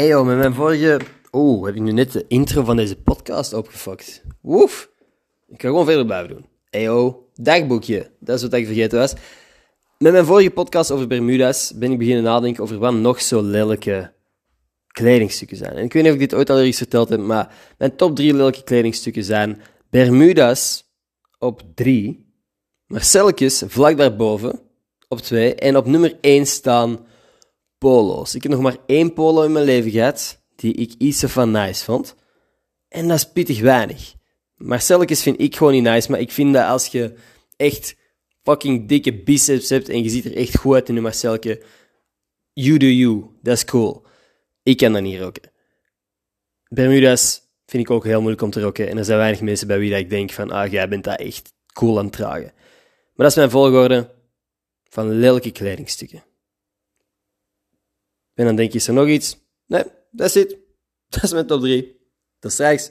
Hey met mijn vorige... Oeh, heb ik nu net de intro van deze podcast opgefakt. Woef. Ik ga gewoon verder blijven doen. Hey dagboekje. Dat is wat ik vergeten was. Met mijn vorige podcast over Bermuda's ben ik beginnen nadenken over wat nog zo lelijke kledingstukken zijn. En ik weet niet of ik dit ooit al eens verteld heb, maar mijn top drie lelijke kledingstukken zijn Bermuda's op drie, Marcelletjes vlak daarboven op twee en op nummer één staan polo's. Ik heb nog maar één polo in mijn leven gehad die ik iets van nice vond. En dat is pittig weinig. Marcelletjes vind ik gewoon niet nice, maar ik vind dat als je echt fucking dikke biceps hebt en je ziet er echt goed uit in een Marcelke, you do you, dat is cool. Ik kan dat niet roken. Bermuda's vind ik ook heel moeilijk om te roken en er zijn weinig mensen bij wie dat ik denk van, ah, jij bent dat echt cool aan het dragen. Maar dat is mijn volgorde van lelijke kledingstukken. En dan denk je, is er nog iets? Nee, dat is het. Dat is mijn top 3. Tot straks.